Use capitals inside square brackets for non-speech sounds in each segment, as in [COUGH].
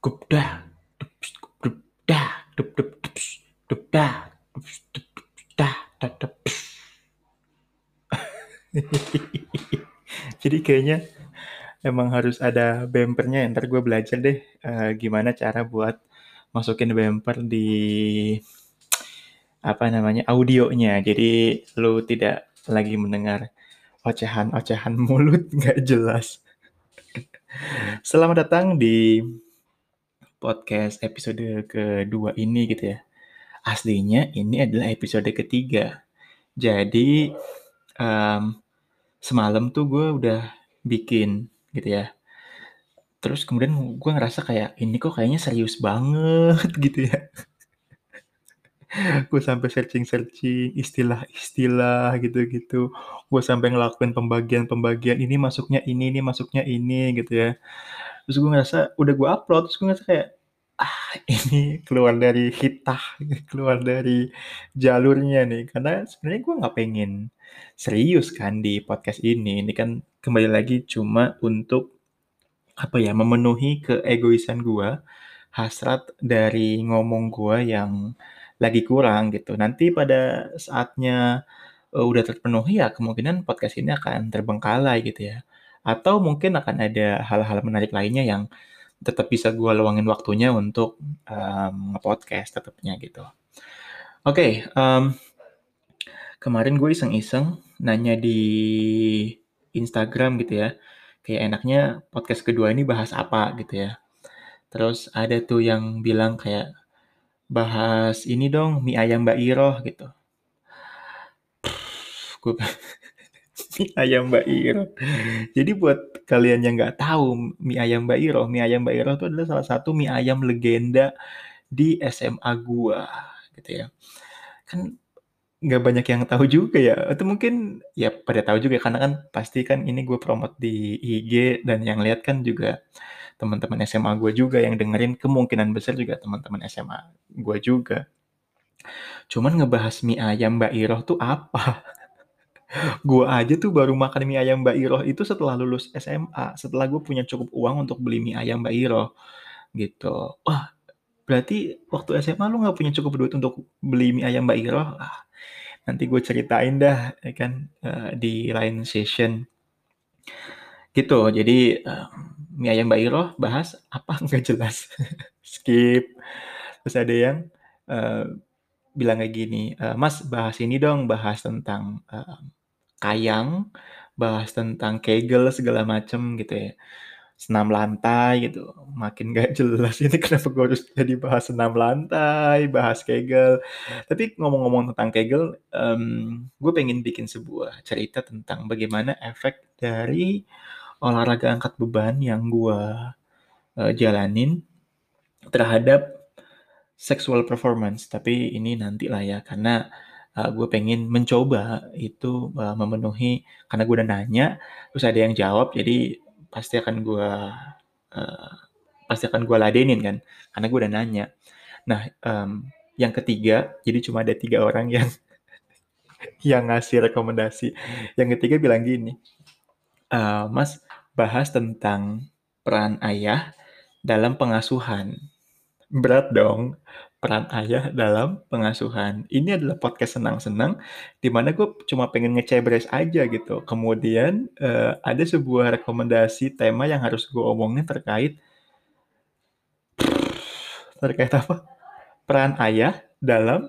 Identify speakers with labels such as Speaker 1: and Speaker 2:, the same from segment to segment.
Speaker 1: Gup dah, dup, dup, dah, dup, dup, dup, dup, dah, dup, dup, dup, dah, dah, dup. [LAUGHS] Jadi kayaknya emang harus ada bumpernya. Ntar gue belajar deh uh, gimana cara buat masukin bumper di apa namanya audionya. Jadi lu tidak lagi mendengar ocehan-ocehan [LAUGHS] mulut nggak jelas. Selamat datang di podcast episode kedua ini gitu ya. Aslinya ini adalah episode ketiga. Jadi um, semalam tuh gue udah bikin gitu ya. Terus kemudian gue ngerasa kayak ini kok kayaknya serius banget [LAUGHS] gitu ya. gue sampai searching-searching istilah-istilah gitu-gitu. Gue sampai ngelakuin pembagian-pembagian ini masuknya ini, ini masuknya ini gitu ya terus gue ngerasa udah gue upload terus gue ngerasa kayak ah ini keluar dari hitah [LAUGHS] keluar dari jalurnya nih. Karena sebenarnya gue nggak pengen serius kan di podcast ini. Ini kan kembali lagi cuma untuk apa ya memenuhi keegoisan gue hasrat dari ngomong gue yang lagi kurang gitu. Nanti pada saatnya uh, udah terpenuhi ya kemungkinan podcast ini akan terbengkalai gitu ya atau mungkin akan ada hal-hal menarik lainnya yang tetap bisa gue luangin waktunya untuk um, nge-podcast tetapnya gitu. Oke, okay, um, kemarin gue iseng-iseng nanya di Instagram gitu ya, kayak enaknya podcast kedua ini bahas apa gitu ya. Terus ada tuh yang bilang kayak bahas ini dong mie ayam Mbak Iroh gitu. Gue mie [LAUGHS] ayam Mbak Iro. Jadi buat kalian yang nggak tahu mie ayam Mbak Iro, mie ayam Mbak Iro itu adalah salah satu mie ayam legenda di SMA gua, gitu ya. Kan nggak banyak yang tahu juga ya. Atau mungkin ya pada tahu juga karena kan pasti kan ini gue promote di IG dan yang lihat kan juga teman-teman SMA gue juga yang dengerin kemungkinan besar juga teman-teman SMA gue juga. Cuman ngebahas mie ayam Mbak Iro tuh apa? Gua aja tuh baru makan mie ayam Mbak Iroh itu setelah lulus SMA, setelah gue punya cukup uang untuk beli mie ayam Mbak Iroh, gitu. Wah, berarti waktu SMA lu nggak punya cukup duit untuk beli mie ayam Mbak Iroh? Ah, nanti gue ceritain dah, ya kan, uh, di lain session. Gitu, jadi uh, mie ayam Mbak Iroh bahas apa [LAUGHS] nggak jelas, skip. Terus ada yang uh, bilang kayak gini, uh, Mas bahas ini dong, bahas tentang kayang, bahas tentang kegel segala macem gitu ya. Senam lantai gitu, makin gak [LAUGHS] jelas ini kenapa gue harus jadi bahas senam lantai, bahas kegel. Tapi ngomong-ngomong tentang kegel, um, gue pengen bikin sebuah cerita tentang bagaimana efek dari olahraga angkat beban yang gue uh, jalanin terhadap sexual performance. Tapi ini nanti lah ya, karena uh, gue pengen mencoba itu uh, memenuhi karena gue udah nanya terus ada yang jawab jadi pasti akan gue uh, pasti akan gue ladenin kan karena gue udah nanya. Nah um, yang ketiga jadi cuma ada tiga orang yang [LAUGHS] yang ngasih rekomendasi. Yang ketiga bilang gini uh, mas bahas tentang peran ayah dalam pengasuhan. Berat dong peran ayah dalam pengasuhan. Ini adalah podcast senang-senang, di mana gue cuma pengen ngecebres aja gitu. Kemudian uh, ada sebuah rekomendasi tema yang harus gue omongin terkait terkait apa? Peran ayah dalam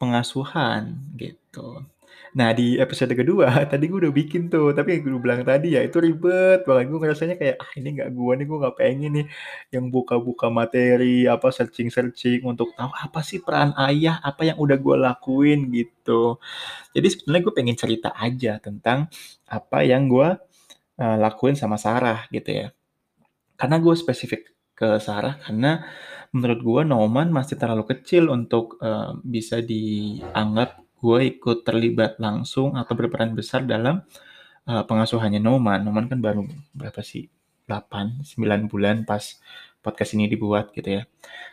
Speaker 1: pengasuhan gitu. Nah di episode kedua [LAUGHS] tadi gue udah bikin tuh, tapi yang gue bilang tadi ya itu ribet banget. Gue ngerasanya kayak ah ini nggak gue nih, gue nggak pengen nih yang buka-buka materi apa searching-searching untuk tahu apa sih peran ayah, apa yang udah gue lakuin gitu. Jadi sebenarnya gue pengen cerita aja tentang apa yang gue uh, lakuin sama Sarah gitu ya. Karena gue spesifik ke Sarah karena menurut gue Noman masih terlalu kecil untuk uh, bisa dianggap gue ikut terlibat langsung atau berperan besar dalam uh, pengasuhannya Noman. Noman kan baru berapa sih? 8, 9 bulan pas podcast ini dibuat gitu ya.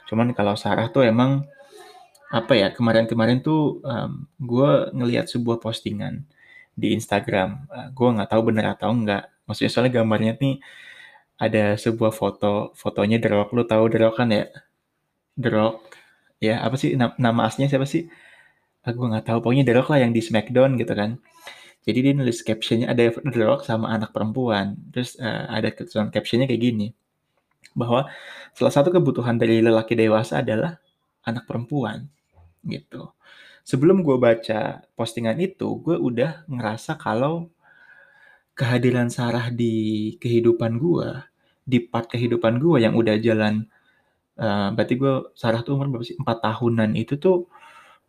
Speaker 1: Cuman kalau Sarah tuh emang apa ya kemarin-kemarin tuh um, gue ngelihat sebuah postingan di Instagram. Uh, gue nggak tahu bener atau enggak. Maksudnya soalnya gambarnya nih ada sebuah foto, fotonya The Rock. Lu tahu The Rock kan ya? The Rock. Ya, apa sih na- nama aslinya siapa sih? Aku nggak tahu. Pokoknya The Rock lah yang di Smackdown gitu kan. Jadi dia nulis captionnya ada The Rock sama anak perempuan. Terus uh, ada tulisan captionnya kayak gini. Bahwa salah satu kebutuhan dari lelaki dewasa adalah anak perempuan. Gitu. Sebelum gue baca postingan itu, gue udah ngerasa kalau kehadiran Sarah di kehidupan gue, di part kehidupan gue yang udah jalan, uh, berarti gue Sarah tuh umur berapa sih? 4 tahunan itu tuh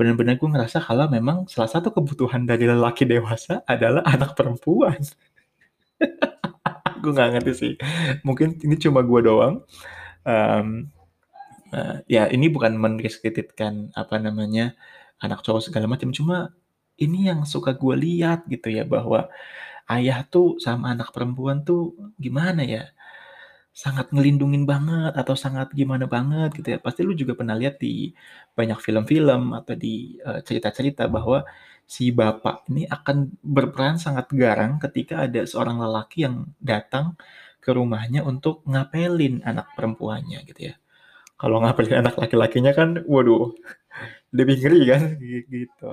Speaker 1: benar-benar gue ngerasa kalau memang salah satu kebutuhan dari lelaki dewasa adalah anak perempuan. [LAUGHS] gue nggak ngerti sih. Mungkin ini cuma gue doang. Um, uh, ya ini bukan mendiskreditkan apa namanya anak cowok segala macam. Cuma ini yang suka gue lihat gitu ya bahwa ayah tuh sama anak perempuan tuh gimana ya sangat ngelindungin banget atau sangat gimana banget gitu ya. Pasti lu juga pernah lihat di banyak film-film atau di uh, cerita-cerita bahwa si bapak ini akan berperan sangat garang ketika ada seorang lelaki yang datang ke rumahnya untuk ngapelin anak perempuannya gitu ya. Kalau ngapelin anak laki-lakinya kan waduh [LAUGHS] lebih ngeri kan? Gitu.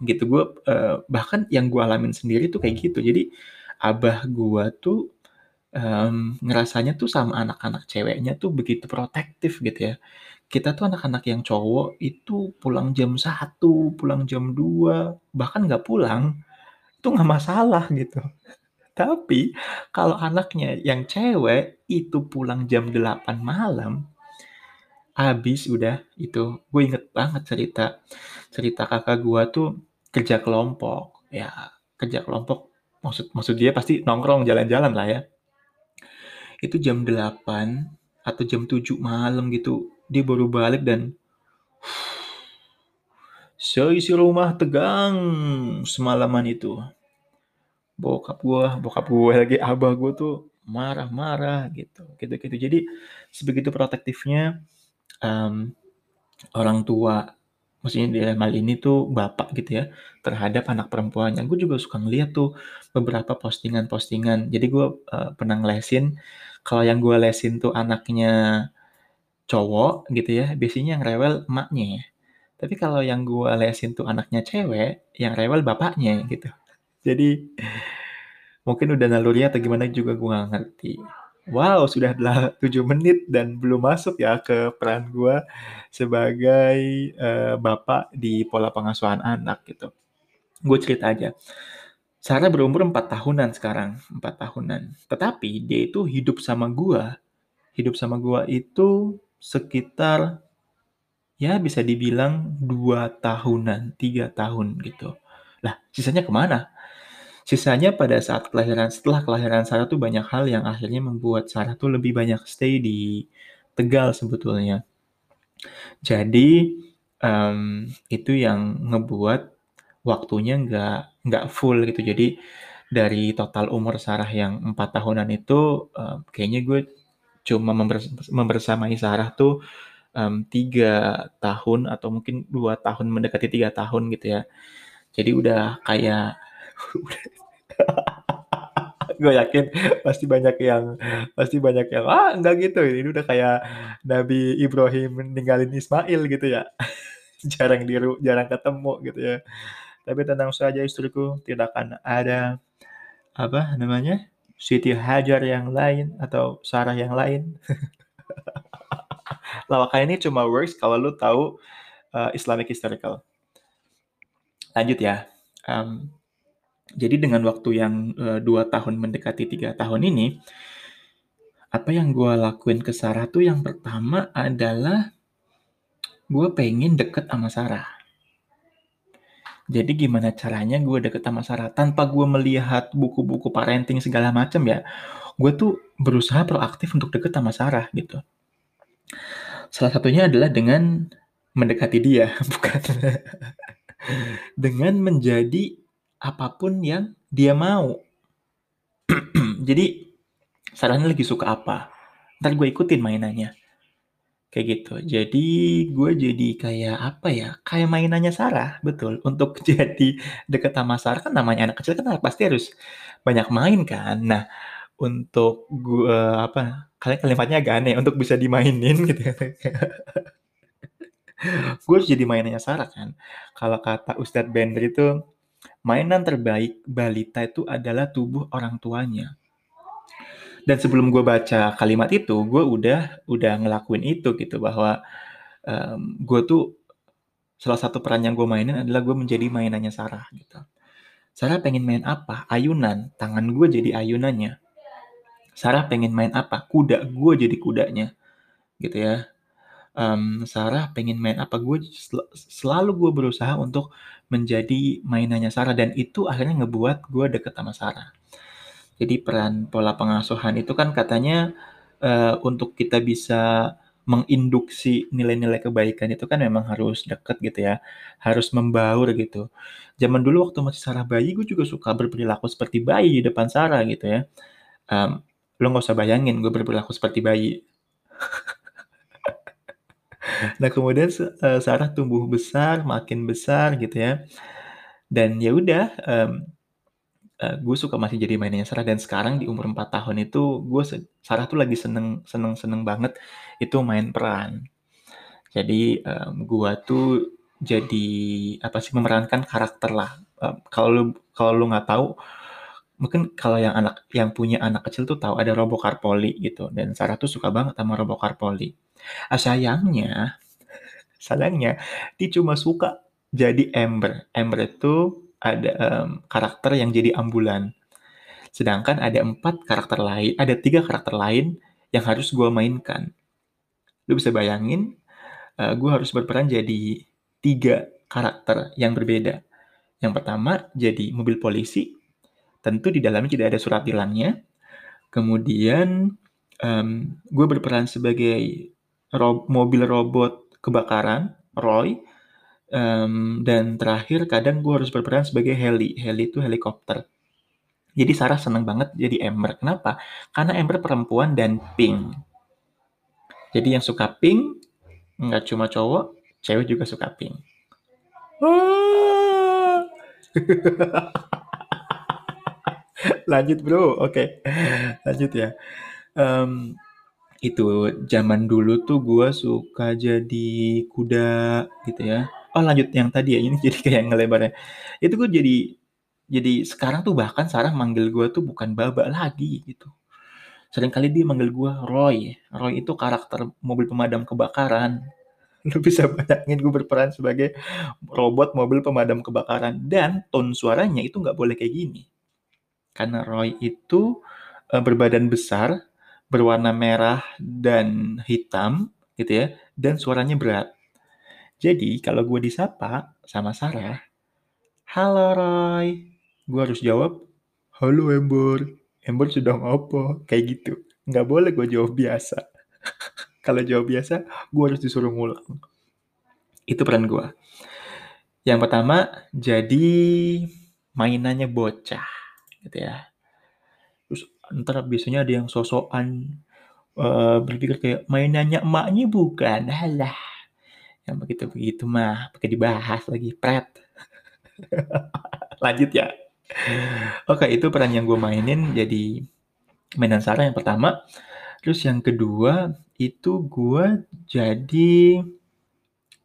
Speaker 1: Gitu gue uh, bahkan yang gue alamin sendiri tuh kayak gitu. Jadi abah gue tuh um, ngerasanya tuh sama anak-anak ceweknya tuh begitu protektif gitu ya. Kita tuh anak-anak yang cowok itu pulang jam 1, pulang jam 2, bahkan nggak pulang, itu nggak masalah gitu. Tapi kalau anaknya yang cewek itu pulang jam 8 malam, habis udah itu. Gue inget banget cerita cerita kakak gue tuh kerja kelompok. Ya kerja kelompok maksud maksud dia pasti nongkrong jalan-jalan lah ya itu jam 8 atau jam 7 malam gitu. Dia baru balik dan seisi rumah tegang semalaman itu. Bokap gua bokap gua lagi abah gua tuh marah-marah gitu gitu gitu jadi sebegitu protektifnya um, orang tua maksudnya di dalam hal ini tuh bapak gitu ya terhadap anak perempuannya. Gue juga suka ngeliat tuh beberapa postingan-postingan. Jadi gue uh, pernah ngelesin kalau yang gue lesin tuh anaknya cowok gitu ya biasanya yang rewel emaknya tapi kalau yang gue lesin tuh anaknya cewek yang rewel bapaknya gitu jadi mungkin udah naluri atau gimana juga gue gak ngerti Wow, sudah 7 menit dan belum masuk ya ke peran gue sebagai uh, bapak di pola pengasuhan anak gitu. Gue cerita aja. Sarah berumur 4 tahunan sekarang, 4 tahunan. Tetapi dia itu hidup sama gue, hidup sama gue itu sekitar ya bisa dibilang 2 tahunan, 3 tahun gitu. Lah, sisanya ke mana? Sisanya pada saat kelahiran, setelah kelahiran Sarah tuh banyak hal yang akhirnya membuat Sarah tuh lebih banyak stay di Tegal sebetulnya. Jadi um, itu yang ngebuat waktunya nggak nggak full gitu. Jadi dari total umur Sarah yang empat tahunan itu um, kayaknya gue cuma members membersamai Sarah tuh um, tiga tahun atau mungkin dua tahun mendekati tiga tahun gitu ya. Jadi udah kayak [LAUGHS] gue yakin pasti banyak yang pasti banyak yang ah enggak gitu ini udah kayak Nabi Ibrahim ninggalin Ismail gitu ya [LAUGHS] jarang diru jarang ketemu gitu ya tapi tenang saja istriku tidak akan ada apa namanya Siti Hajar yang lain atau Sarah yang lain. [LAUGHS] Lawakan ini cuma works kalau lu tahu uh, Islamic historical. Lanjut ya. Um, jadi dengan waktu yang uh, dua tahun mendekati tiga tahun ini, apa yang gue lakuin ke Sarah tuh yang pertama adalah gue pengen deket sama Sarah. Jadi gimana caranya gue deket sama Sarah tanpa gue melihat buku-buku parenting segala macam ya, gue tuh berusaha proaktif untuk deket sama Sarah gitu. Salah satunya adalah dengan mendekati dia, [LAUGHS] bukan dengan menjadi apa pun yang dia mau. [CLEARS THROAT] Jadi Sarahnya lagi suka apa, ntar gue ikutin mainannya. Kayak gitu. Jadi gue jadi kayak apa ya, kayak mainannya Sarah, betul. Untuk [LAUGHS] jadi deket sama Sarah kan namanya anak kecil kan pasti harus banyak main kan. Nah, untuk gua apa, kali kalimatnya agak aneh, untuk bisa dimainin gitu ya. [LAUGHS] Gue jadi mainannya Sarah kan. Kalau kata Ustadz Bender itu, mainan terbaik balita itu adalah tubuh orang tuanya. Dan sebelum gue baca kalimat itu, gue udah udah ngelakuin itu gitu bahwa um, gue tuh salah satu peran yang gue mainin adalah gue menjadi mainannya Sarah gitu. Sarah pengen main apa? Ayunan. Tangan gue jadi ayunannya. Sarah pengen main apa? Kuda. Gue jadi kudanya. Gitu ya. Um, Sarah pengen main apa? Gue sel selalu gue berusaha untuk menjadi mainannya Sarah. Dan itu akhirnya ngebuat gue deket sama Sarah. Jadi peran pola pengasuhan itu kan katanya uh, untuk kita bisa menginduksi nilai-nilai kebaikan itu kan memang harus deket gitu ya, harus membaur gitu. Zaman dulu waktu masih Sarah bayi, gue juga suka berperilaku seperti bayi di depan Sarah gitu ya. Um, lo nggak usah bayangin gue berperilaku seperti bayi. [LAUGHS] nah kemudian uh, Sarah tumbuh besar, makin besar gitu ya. Dan ya udah, um, uh, gue suka masih jadi mainnya Sarah. Dan sekarang di umur 4 tahun itu gue Sarah tuh lagi seneng seneng seneng banget itu main peran. Jadi um, gue tuh jadi apa sih memerankan karakter lah. Kalau lu kalau lu nggak tahu mungkin kalau yang anak yang punya anak kecil tuh tahu ada Robo Carpoli gitu. Dan Sarah tuh suka banget sama Robo Carpoli ah, sayangnya [LAUGHS] sayangnya dia cuma suka jadi Ember Ember itu ada um, karakter yang jadi ambulan. Sedangkan ada empat karakter lain, ada tiga karakter lain yang harus gue mainkan. Lu bisa bayangin, uh, gue harus berperan jadi tiga karakter yang berbeda. Yang pertama jadi mobil polisi, tentu di dalamnya tidak ada surat tilangnya. Kemudian um, gue berperan sebagai ro mobil robot kebakaran, Roy, Um, dan terakhir kadang gue harus berperan sebagai heli. Heli itu helikopter. Jadi Sarah seneng banget jadi Ember. Kenapa? Karena Ember perempuan dan pink. Jadi yang suka pink nggak cuma cowok, cewek juga suka pink. [LAUGHS] Lanjut bro, oke. Okay. Lanjut ya. Um, itu zaman dulu tuh gue suka jadi kuda gitu ya oh lanjut yang tadi ya ini [LAUGHS] jadi kayak ngelebarnya. Itu gue jadi jadi sekarang tuh bahkan Sarah manggil gue tuh bukan Baba lagi gitu. Sering kali dia manggil gue Roy. Roy itu karakter mobil pemadam kebakaran. [LAUGHS] Lu bisa bayangin gue berperan sebagai robot mobil pemadam kebakaran. Dan tone suaranya itu nggak boleh kayak gini. Karena Roy itu uh, berbadan besar berwarna merah dan hitam gitu ya. Dan suaranya berat jadi kalau gue disapa sama Sarah, Halo Roy, gue harus jawab, Halo Ember, Ember sedang apa? Kayak gitu. Nggak boleh gue jawab biasa. [LAUGHS] kalau jawab biasa, gue harus disuruh ngulang. Itu peran gue. Yang pertama, jadi mainannya bocah. Gitu ya. Terus ntar biasanya ada yang sosokan uh, berpikir kayak mainannya emaknya bukan. [LAUGHS] Halah yang begitu-begitu mah pakai dibahas lagi pret. [LAUGHS] Lanjut ya. Oke itu peran yang gue mainin. Jadi mainan Sarah yang pertama. Terus yang kedua itu gue jadi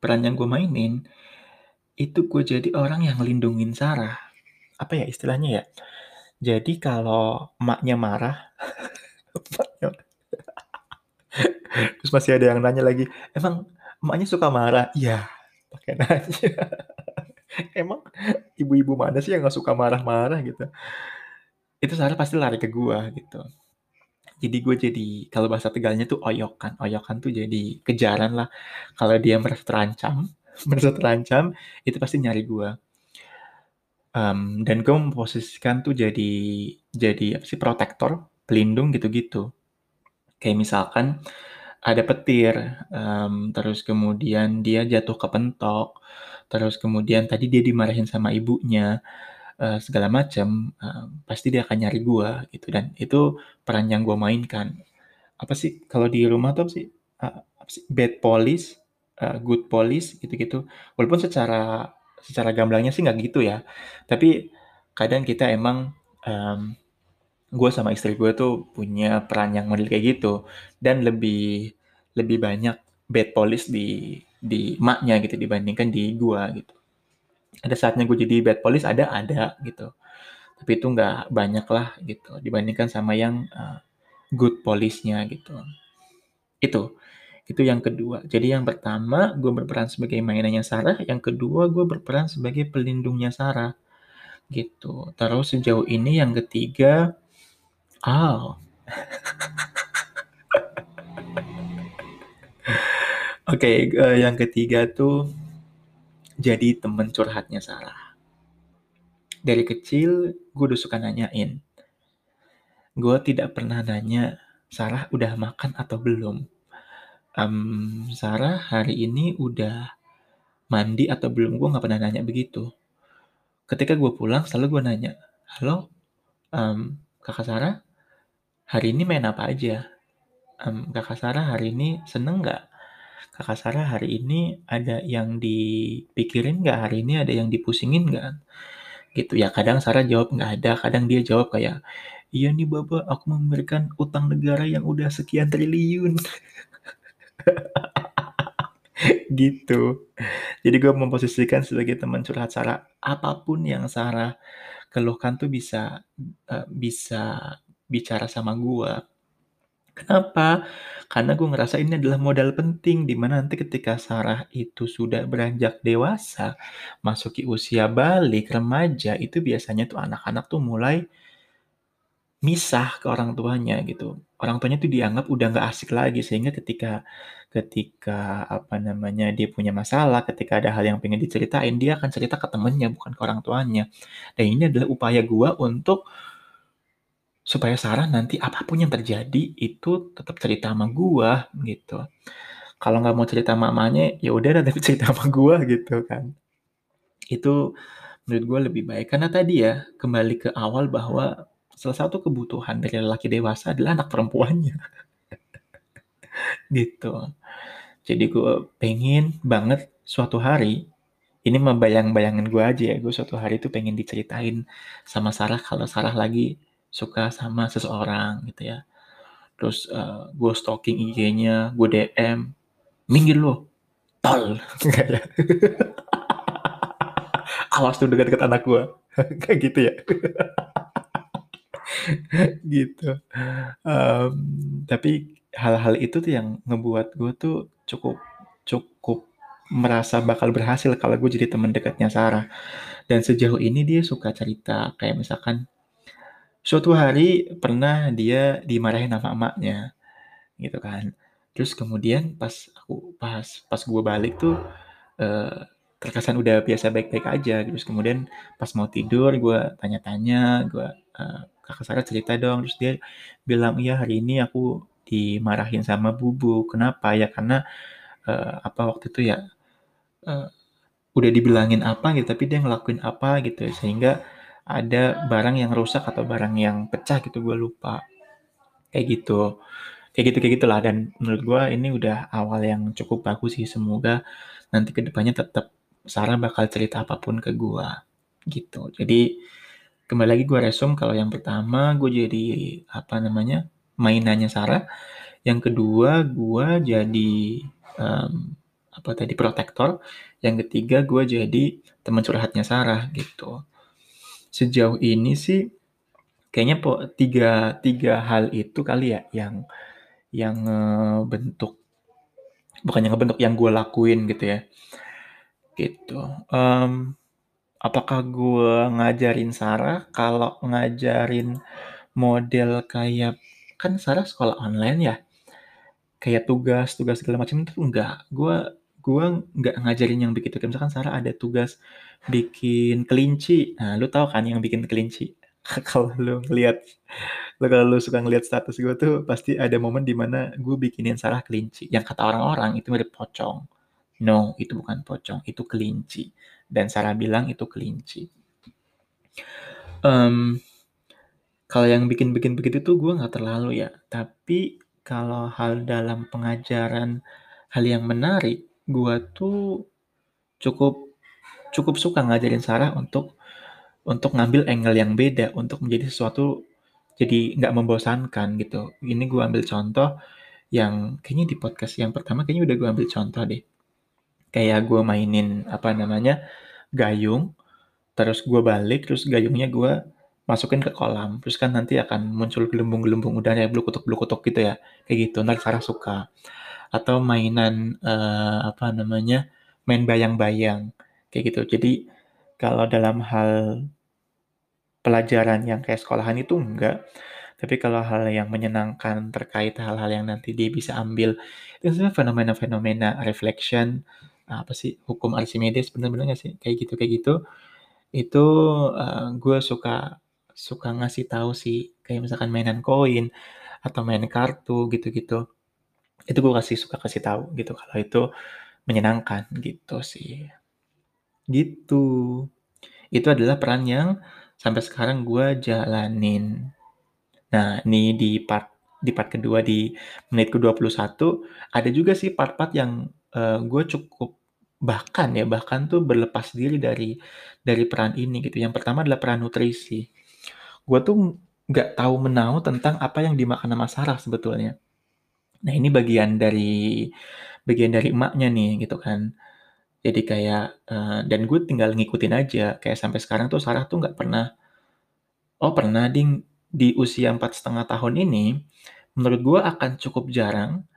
Speaker 1: peran yang gue mainin itu gue jadi orang yang lindungin Sarah. Apa ya istilahnya ya? Jadi kalau emaknya marah. [LAUGHS] Terus masih ada yang nanya lagi emang emaknya suka marah. Iya, pakai nanya. [LAUGHS] Emang ibu-ibu mana sih yang gak suka marah-marah gitu. Itu Sarah pasti lari ke gua gitu. Jadi gue jadi, kalau bahasa Tegalnya tuh oyokan. Oyokan tuh jadi kejaran lah. Kalau dia merasa terancam, [LAUGHS] merasa terancam, itu pasti nyari gua. Um, dan gue memposisikan tuh jadi jadi apa sih protektor, pelindung gitu-gitu. Kayak misalkan ada petir, um, terus kemudian dia jatuh ke pentok, terus kemudian tadi dia dimarahin sama ibunya, uh, segala macam, uh, pasti dia akan nyari gua gitu dan itu peran yang gua mainkan. Apa sih kalau di rumah tuh apa sih, uh, bad police, uh, good police gitu-gitu. Walaupun secara secara gamblangnya sih nggak gitu ya, tapi kadang kita emang, um, gue sama istri gue tuh punya peran yang model kayak gitu. Dan lebih lebih banyak bad police di di maknya gitu dibandingkan di gue gitu. Ada saatnya gue jadi bad police ada ada gitu. Tapi itu nggak banyak lah gitu dibandingkan sama yang uh, good police-nya gitu. Itu itu yang kedua. Jadi yang pertama gue berperan sebagai mainannya Sarah. Yang kedua gue berperan sebagai pelindungnya Sarah gitu. Terus sejauh ini yang ketiga Oh. Oke, okay, uh, eh, yang ketiga tuh jadi temen curhatnya Sarah. Dari kecil gue udah suka nanyain. Gue tidak pernah nanya, Sarah udah makan atau belum? Um, Sarah hari ini udah mandi atau belum? Gue gak pernah nanya begitu. Ketika gue pulang selalu gue nanya, halo um, kakak Sarah, hari ini main apa aja? Um, Kakak Sarah hari ini seneng nggak? Kakak Sarah hari ini ada yang dipikirin nggak? Hari ini ada yang dipusingin nggak? Gitu ya. Kadang Sarah jawab nggak ada, kadang dia jawab kayak, iya nih bapak, aku memberikan utang negara yang udah sekian triliun. [LAUGHS] gitu. Jadi gue memposisikan sebagai teman curhat Sarah, apa pun yang Sarah keluhkan tuh bisa uh, bisa bicara sama gue. Kenapa? Karena gue ngerasa ini adalah modal penting di mana nanti ketika Sarah itu sudah beranjak dewasa, masuki usia balik, remaja, itu biasanya tuh anak-anak tuh mulai misah ke orang tuanya gitu. Orang tuanya tuh dianggap udah nggak asik lagi sehingga ketika ketika apa namanya dia punya masalah, ketika ada hal yang pengen diceritain, dia akan cerita ke temennya bukan ke orang tuanya. Dan ini adalah upaya gue untuk supaya Sarah nanti apa pun yang terjadi itu tetap cerita sama gua gitu. Kalau nggak mau cerita mamanya, ya udah tapi [LAUGHS] cerita sama gua gitu kan. Itu menurut gue lebih baik karena tadi ya kembali ke awal bahwa salah satu kebutuhan dari lelaki dewasa adalah anak perempuannya [LAUGHS] gitu jadi gue pengen banget suatu hari ini membayang-bayangin gue aja ya gue suatu hari itu pengen diceritain sama Sarah kalau Sarah lagi suka sama seseorang gitu ya. Terus uh, eh, gue stalking IG-nya gue DM minggir lo tol. [LAUGHS] Ya. [LAUGHS] Awas tuh dekat-dekat anak gue [LAUGHS] kayak gitu ya. Gitu. Um, tapi hal-hal itu tuh yang ngebuat gue tuh cukup cukup merasa bakal berhasil kalau gue jadi teman dekatnya Sarah. Dan sejauh ini dia suka cerita kayak misalkan Suatu hari pernah dia dimarahin sama emaknya, gitu kan. Terus kemudian pas aku pas pas gue balik tuh uh, terkesan udah biasa baik-baik aja. Terus kemudian pas mau tidur gue tanya-tanya, gue uh, kakak Sarah cerita dong. Terus dia bilang iya hari ini aku dimarahin sama bubu. Kenapa ya? Karena uh, apa waktu itu ya uh, udah dibilangin apa gitu, tapi dia ngelakuin apa gitu sehingga ada barang yang rusak atau barang yang pecah gitu gue lupa. Kayak gitu. Kayak gitu kayak gitulah. Dan menurut gue ini udah awal yang cukup bagus sih. Semoga nanti ke depannya tetap Sarah bakal cerita apa pun ke gue gitu. Jadi kembali lagi gue resume. Kalau yang pertama gue jadi apa namanya mainannya Sarah. Yang kedua gue jadi um, apa tadi protektor. Yang ketiga gue jadi teman curhatnya Sarah gitu sejauh ini sih kayaknya po, tiga tiga hal itu kali ya yang yang bentuk bukan yang ngebentuk yang gue lakuin gitu ya. Gitu. Um, apakah gue ngajarin Sarah? Kalau ngajarin model kayak kan Sarah sekolah online ya? Kayak tugas tugas segala macam itu enggak. Gue gue nggak ngajarin yang begitu kayak misalkan Sarah ada tugas bikin kelinci. Nah lu tahu kan yang bikin kelinci? [LAUGHS] Kalau lu ngeliat lu kalau lu suka ngeliat status gue tuh pasti ada momen di mana gue bikinin Sarah kelinci. Yang kata orang-orang itu mirip pocong. No itu bukan pocong itu kelinci. Dan Sarah bilang itu kelinci. Um, kalau yang bikin-bikin begitu tuh gue nggak terlalu ya. Tapi kalau hal dalam pengajaran hal yang menarik Gua tuh cukup cukup suka ngajarin Sarah untuk untuk ngambil angle yang beda untuk menjadi sesuatu jadi nggak membosankan gitu. Ini gue ambil contoh yang kayaknya di podcast yang pertama kayaknya udah gue ambil contoh deh. Kayak gue mainin apa namanya gayung, terus gue balik, terus gayungnya gue masukin ke kolam, terus kan nanti akan muncul gelembung-gelembung udara ya blukutuk-blukutuk gitu ya, kayak gitu. Ntar Sarah suka. Atau mainan uh, apa namanya main bayang-bayang kayak gitu. Jadi kalau dalam hal pelajaran yang kayak sekolahan itu enggak, tapi kalau hal yang menyenangkan terkait hal-hal yang nanti dia bisa ambil, itu sebenarnya fenomena-fenomena reflection, apa sih, hukum Archimedes, bener-bener nggak sih? Kayak gitu kayak gitu. Itu uh, gue suka suka ngasih tahu sih, kayak misalkan mainan koin atau main kartu gitu-gitu. Itu gue kasih suka kasih tahu gitu kalau itu menyenangkan gitu sih. Gitu. Itu adalah peran yang sampai sekarang gue jalanin. Nah, ini di part di part kedua di menit ke-21 ada juga sih part-part yang uh, gue cukup bahkan ya bahkan tuh berlepas diri dari dari peran ini gitu. Yang pertama adalah peran nutrisi. Gue tuh nggak tahu menau tentang apa yang dimakan sama Sarah sebetulnya. Nah ini bagian dari bagian dari emaknya nih gitu kan. Jadi kayak uh, dan gue tinggal ngikutin aja kayak sampai sekarang tuh Sarah tuh nggak pernah oh pernah ding di usia empat setengah tahun ini, menurut gue akan cukup jarang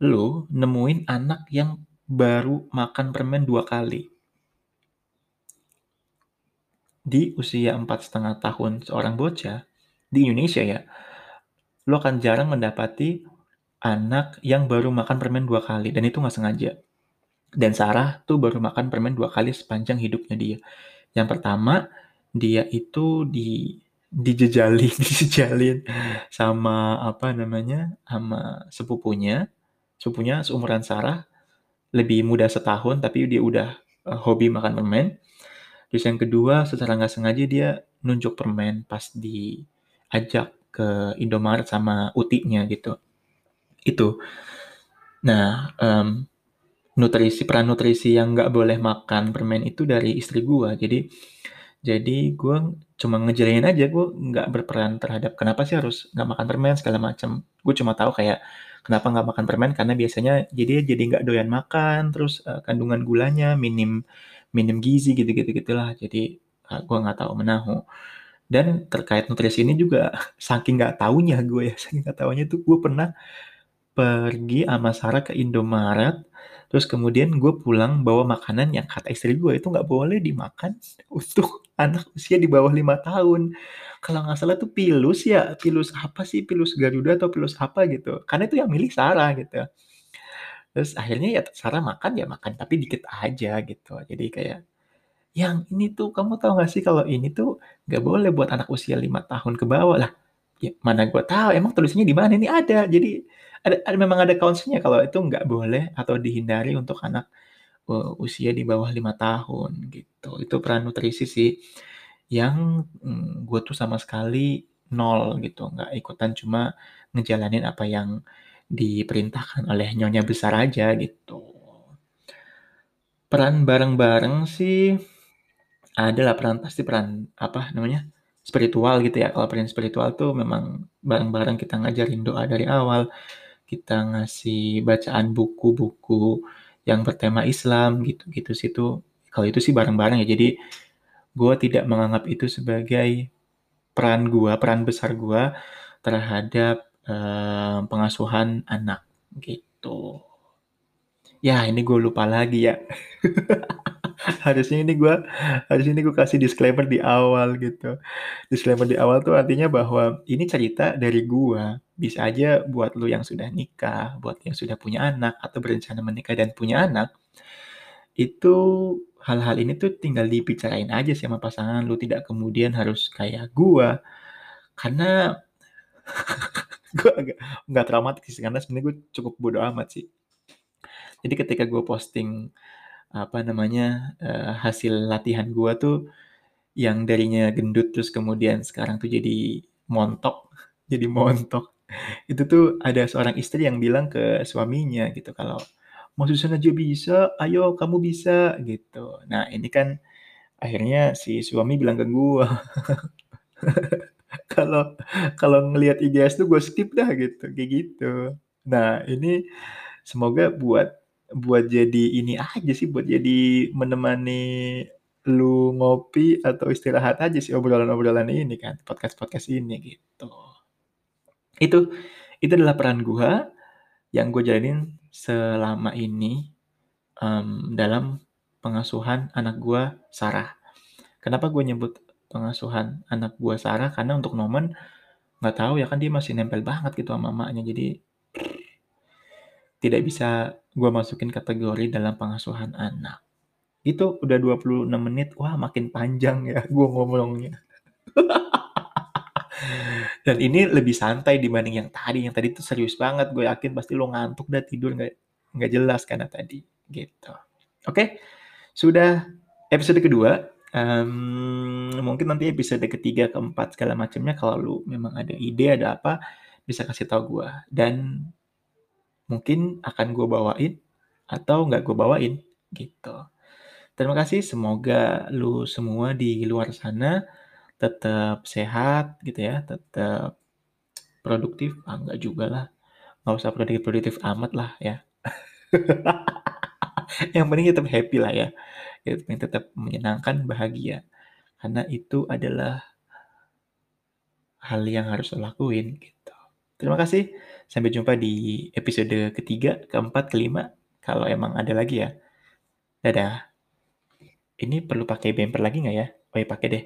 Speaker 1: lu nemuin anak yang baru makan permen dua kali. Di usia empat setengah tahun seorang bocah, di Indonesia ya, lu akan jarang mendapati anak yang baru makan permen dua kali, dan itu nggak sengaja. Dan Sarah tuh baru makan permen dua kali sepanjang hidupnya dia. Yang pertama, dia itu di dijejalin [LAUGHS] dijejalin sama apa namanya sama sepupunya sepupunya seumuran Sarah lebih muda setahun tapi dia udah uh, hobi makan permen terus yang kedua secara nggak sengaja dia nunjuk permen pas diajak ke Indomaret sama utinya gitu itu nah um, nutrisi peran nutrisi yang nggak boleh makan permen itu dari istri gua jadi jadi gue cuma ngejalanin aja, gue nggak berperan terhadap kenapa sih harus nggak makan permen segala macam. Gue cuma tahu kayak kenapa nggak makan permen karena biasanya jadi jadi nggak doyan makan, terus uh, kandungan gulanya minim minim gizi gitu-gitu gitulah. Jadi uh, gue nggak tahu menahu. Dan terkait nutrisi ini juga [LAUGHS] saking nggak taunya gue ya, saking nggak taunya tuh gue pernah pergi sama Sarah ke Indomaret Terus kemudian gue pulang bawa makanan yang kata istri gue itu nggak boleh dimakan untuk [LAUGHS] anak usia di bawah lima tahun. Kalau nggak salah tuh pilus ya, pilus apa sih, pilus Garuda atau pilus apa gitu. Karena itu yang milih Sarah gitu. Terus akhirnya ya Sarah makan ya makan, tapi dikit aja gitu. Jadi kayak, yang ini tuh kamu tahu nggak sih kalau ini tuh nggak boleh buat anak usia lima tahun ke bawah lah. Ya mana gue tahu, emang tulisnya di mana? Ini ada. Jadi ada, ada memang ada counselnya kalau itu nggak boleh atau dihindari untuk anak uh, usia di bawah lima tahun gitu. Itu peran nutrisi sih yang mm, gue tuh sama sekali nol gitu, nggak ikutan cuma ngejalanin apa yang diperintahkan oleh nyonya besar aja gitu. Peran bareng-bareng sih adalah peran pasti peran apa namanya spiritual gitu ya. Kalau peran spiritual tuh memang bareng-bareng kita ngajarin doa dari awal, kita ngasih bacaan buku-buku yang bertema Islam gitu-gitu situ kalau itu sih bareng-bareng ya. Jadi gue tidak menganggap itu sebagai peran gue peran besar gue terhadap uh, pengasuhan anak gitu. Ya ini gue lupa lagi ya [LAUGHS] [LAUGHS] harusnya ini gue harusnya ini gue kasih disclaimer di awal gitu. Disclaimer di awal tuh artinya bahwa ini cerita dari gue bisa aja buat lu yang sudah nikah buat yang sudah punya anak atau berencana menikah dan punya anak itu hal-hal ini tuh tinggal dibicarain aja sama pasangan lu. Tidak kemudian harus kayak gue karena [LAUGHS] gue agak nggak traumatik sih karena sebenarnya gue cukup bodoh amat sih. Jadi ketika gue posting apa namanya uh, hasil latihan gua tuh yang darinya gendut terus kemudian sekarang tuh jadi montok [LAUGHS] jadi montok. Itu tuh ada seorang istri yang bilang ke suaminya gitu kalau mau susun aja bisa ayo kamu bisa gitu. Nah ini kan akhirnya si suami bilang ke gua. [LAUGHS] Kalau kalau ngelihat IGS tuh gue skip dah gitu, kayak gitu. Nah, ini semoga buat buat jadi ini aja sih, buat jadi menemani lu ngopi atau istirahat aja sih obrolan-obrolan ini kan, podcast-podcast ini gitu. Itu itu adalah peran gua yang gue jalanin selama ini um, dalam pengasuhan anak gua Sarah. Kenapa gue nyebut pengasuhan anak gua Sarah? Karena untuk Nomen nggak tahu ya kan dia masih nempel banget gitu sama mamanya jadi tidak bisa gue masukin kategori dalam pengasuhan anak. Itu udah 26 menit, wah makin panjang ya gue ngomongnya. [LAUGHS] Dan ini lebih santai dibanding yang tadi. Yang tadi tuh serius banget, gue yakin pasti lo ngantuk dan tidur nggak jelas karena tadi gitu. Oke, sudah episode kedua. Um, mungkin nanti episode ketiga, keempat segala macamnya kalau lu memang ada ide ada apa bisa kasih tahu gue dan mungkin akan gue bawain atau nggak gue bawain gitu. Terima kasih, semoga lu semua di luar sana tetap sehat gitu ya, tetap produktif, ah, enggak juga lah, nggak usah produktif-produktif amat lah ya. [LAUGHS] Yang penting tetap happy lah ya, yang tetap menyenangkan, bahagia, karena itu adalah hal yang harus lo lakuin gitu. Terima kasih. Sampai jumpa di episode ketiga, keempat, kelima. Kalau emang ada lagi ya. Dadah. Ini perlu pakai bumper lagi nggak ya? Oh ya pakai deh.